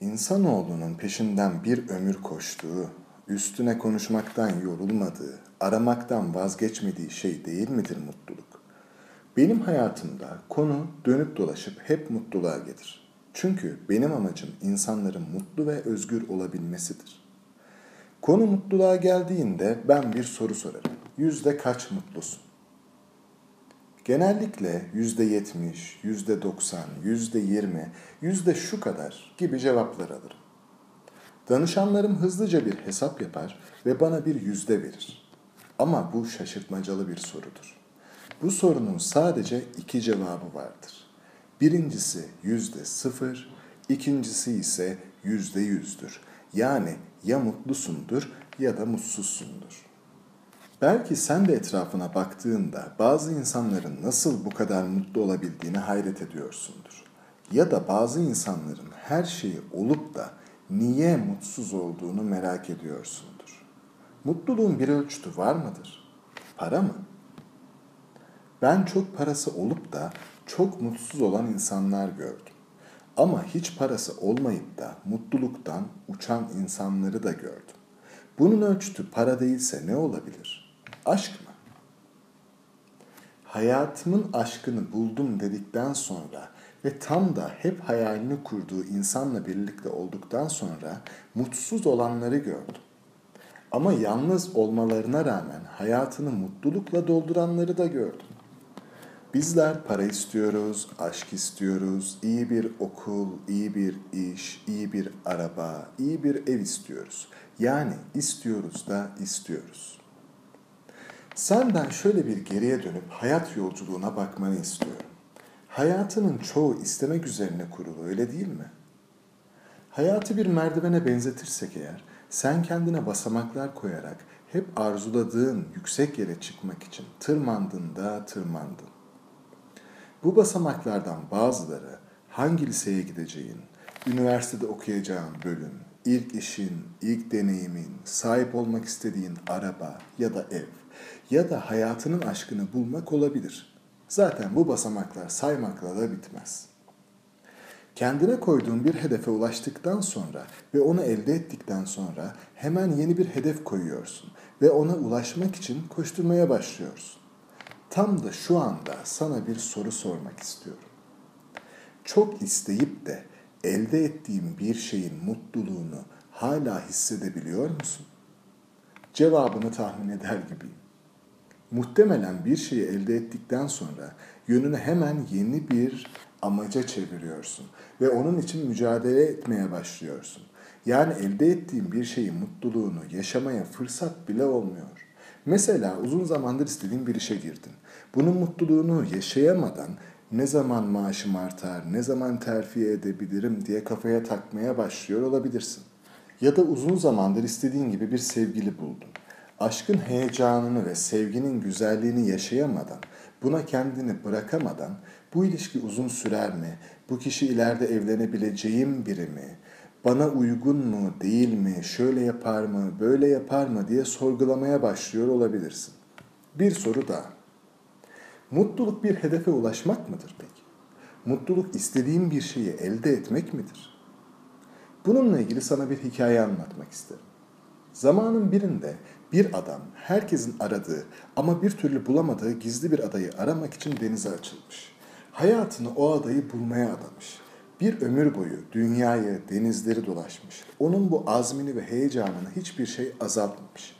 İnsanoğlunun peşinden bir ömür koştuğu, üstüne konuşmaktan yorulmadığı, aramaktan vazgeçmediği şey değil midir mutluluk? Benim hayatımda konu dönüp dolaşıp hep mutluluğa gelir. Çünkü benim amacım insanların mutlu ve özgür olabilmesidir. Konu mutluluğa geldiğinde ben bir soru sorarım. Yüzde kaç mutlusun? Genellikle yüzde yetmiş, yüzde doksan, yüzde yirmi, yüzde şu kadar gibi cevaplar alırım. Danışanlarım hızlıca bir hesap yapar ve bana bir yüzde verir. Ama bu şaşırtmacalı bir sorudur. Bu sorunun sadece iki cevabı vardır. Birincisi yüzde sıfır, ikincisi ise yüzde yüzdür. Yani ya mutlusundur ya da mutsuzsundur. Belki sen de etrafına baktığında bazı insanların nasıl bu kadar mutlu olabildiğini hayret ediyorsundur. Ya da bazı insanların her şeyi olup da niye mutsuz olduğunu merak ediyorsundur. Mutluluğun bir ölçütü var mıdır? Para mı? Ben çok parası olup da çok mutsuz olan insanlar gördüm. Ama hiç parası olmayıp da mutluluktan uçan insanları da gördüm. Bunun ölçütü para değilse ne olabilir?'' Aşk mı? Hayatımın aşkını buldum dedikten sonra ve tam da hep hayalini kurduğu insanla birlikte olduktan sonra mutsuz olanları gördüm. Ama yalnız olmalarına rağmen hayatını mutlulukla dolduranları da gördüm. Bizler para istiyoruz, aşk istiyoruz, iyi bir okul, iyi bir iş, iyi bir araba, iyi bir ev istiyoruz. Yani istiyoruz da istiyoruz. Senden şöyle bir geriye dönüp hayat yolculuğuna bakmanı istiyorum. Hayatının çoğu istemek üzerine kurulu öyle değil mi? Hayatı bir merdivene benzetirsek eğer, sen kendine basamaklar koyarak hep arzuladığın yüksek yere çıkmak için tırmandın da tırmandın. Bu basamaklardan bazıları hangi liseye gideceğin, üniversitede okuyacağın bölüm, ilk işin, ilk deneyimin, sahip olmak istediğin araba ya da ev ya da hayatının aşkını bulmak olabilir. Zaten bu basamaklar saymakla da bitmez. Kendine koyduğun bir hedefe ulaştıktan sonra ve onu elde ettikten sonra hemen yeni bir hedef koyuyorsun ve ona ulaşmak için koşturmaya başlıyorsun. Tam da şu anda sana bir soru sormak istiyorum. Çok isteyip de elde ettiğim bir şeyin mutluluğunu hala hissedebiliyor musun? Cevabını tahmin eder gibiyim. Muhtemelen bir şeyi elde ettikten sonra yönünü hemen yeni bir amaca çeviriyorsun ve onun için mücadele etmeye başlıyorsun. Yani elde ettiğin bir şeyin mutluluğunu yaşamaya fırsat bile olmuyor. Mesela uzun zamandır istediğin bir işe girdin. Bunun mutluluğunu yaşayamadan ne zaman maaşım artar, ne zaman terfi edebilirim diye kafaya takmaya başlıyor olabilirsin. Ya da uzun zamandır istediğin gibi bir sevgili buldun. Aşkın heyecanını ve sevginin güzelliğini yaşayamadan, buna kendini bırakamadan bu ilişki uzun sürer mi? Bu kişi ileride evlenebileceğim biri mi? Bana uygun mu, değil mi? Şöyle yapar mı, böyle yapar mı diye sorgulamaya başlıyor olabilirsin. Bir soru daha. Mutluluk bir hedefe ulaşmak mıdır peki? Mutluluk istediğim bir şeyi elde etmek midir? Bununla ilgili sana bir hikaye anlatmak isterim. Zamanın birinde bir adam herkesin aradığı ama bir türlü bulamadığı gizli bir adayı aramak için denize açılmış. Hayatını o adayı bulmaya adamış. Bir ömür boyu dünyayı, denizleri dolaşmış. Onun bu azmini ve heyecanını hiçbir şey azaltmamış.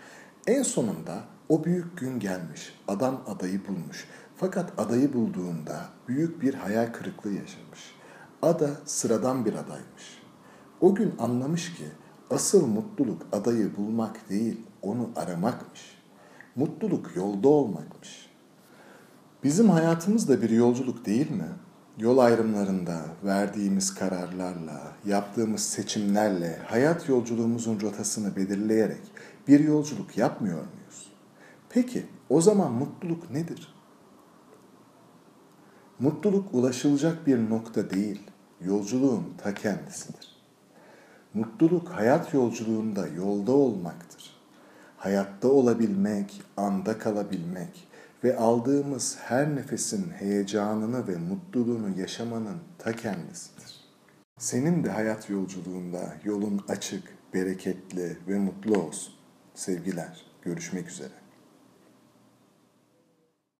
En sonunda o büyük gün gelmiş. Adam adayı bulmuş. Fakat adayı bulduğunda büyük bir hayal kırıklığı yaşamış. Ada sıradan bir adaymış. O gün anlamış ki asıl mutluluk adayı bulmak değil, onu aramakmış. Mutluluk yolda olmakmış. Bizim hayatımız da bir yolculuk değil mi? Yol ayrımlarında verdiğimiz kararlarla, yaptığımız seçimlerle hayat yolculuğumuzun rotasını belirleyerek bir yolculuk yapmıyor muyuz? Peki o zaman mutluluk nedir? Mutluluk ulaşılacak bir nokta değil, yolculuğun ta kendisidir. Mutluluk hayat yolculuğunda yolda olmaktır. Hayatta olabilmek, anda kalabilmek ve aldığımız her nefesin heyecanını ve mutluluğunu yaşamanın ta kendisidir. Senin de hayat yolculuğunda yolun açık, bereketli ve mutlu olsun. Sevgiler. Görüşmek üzere.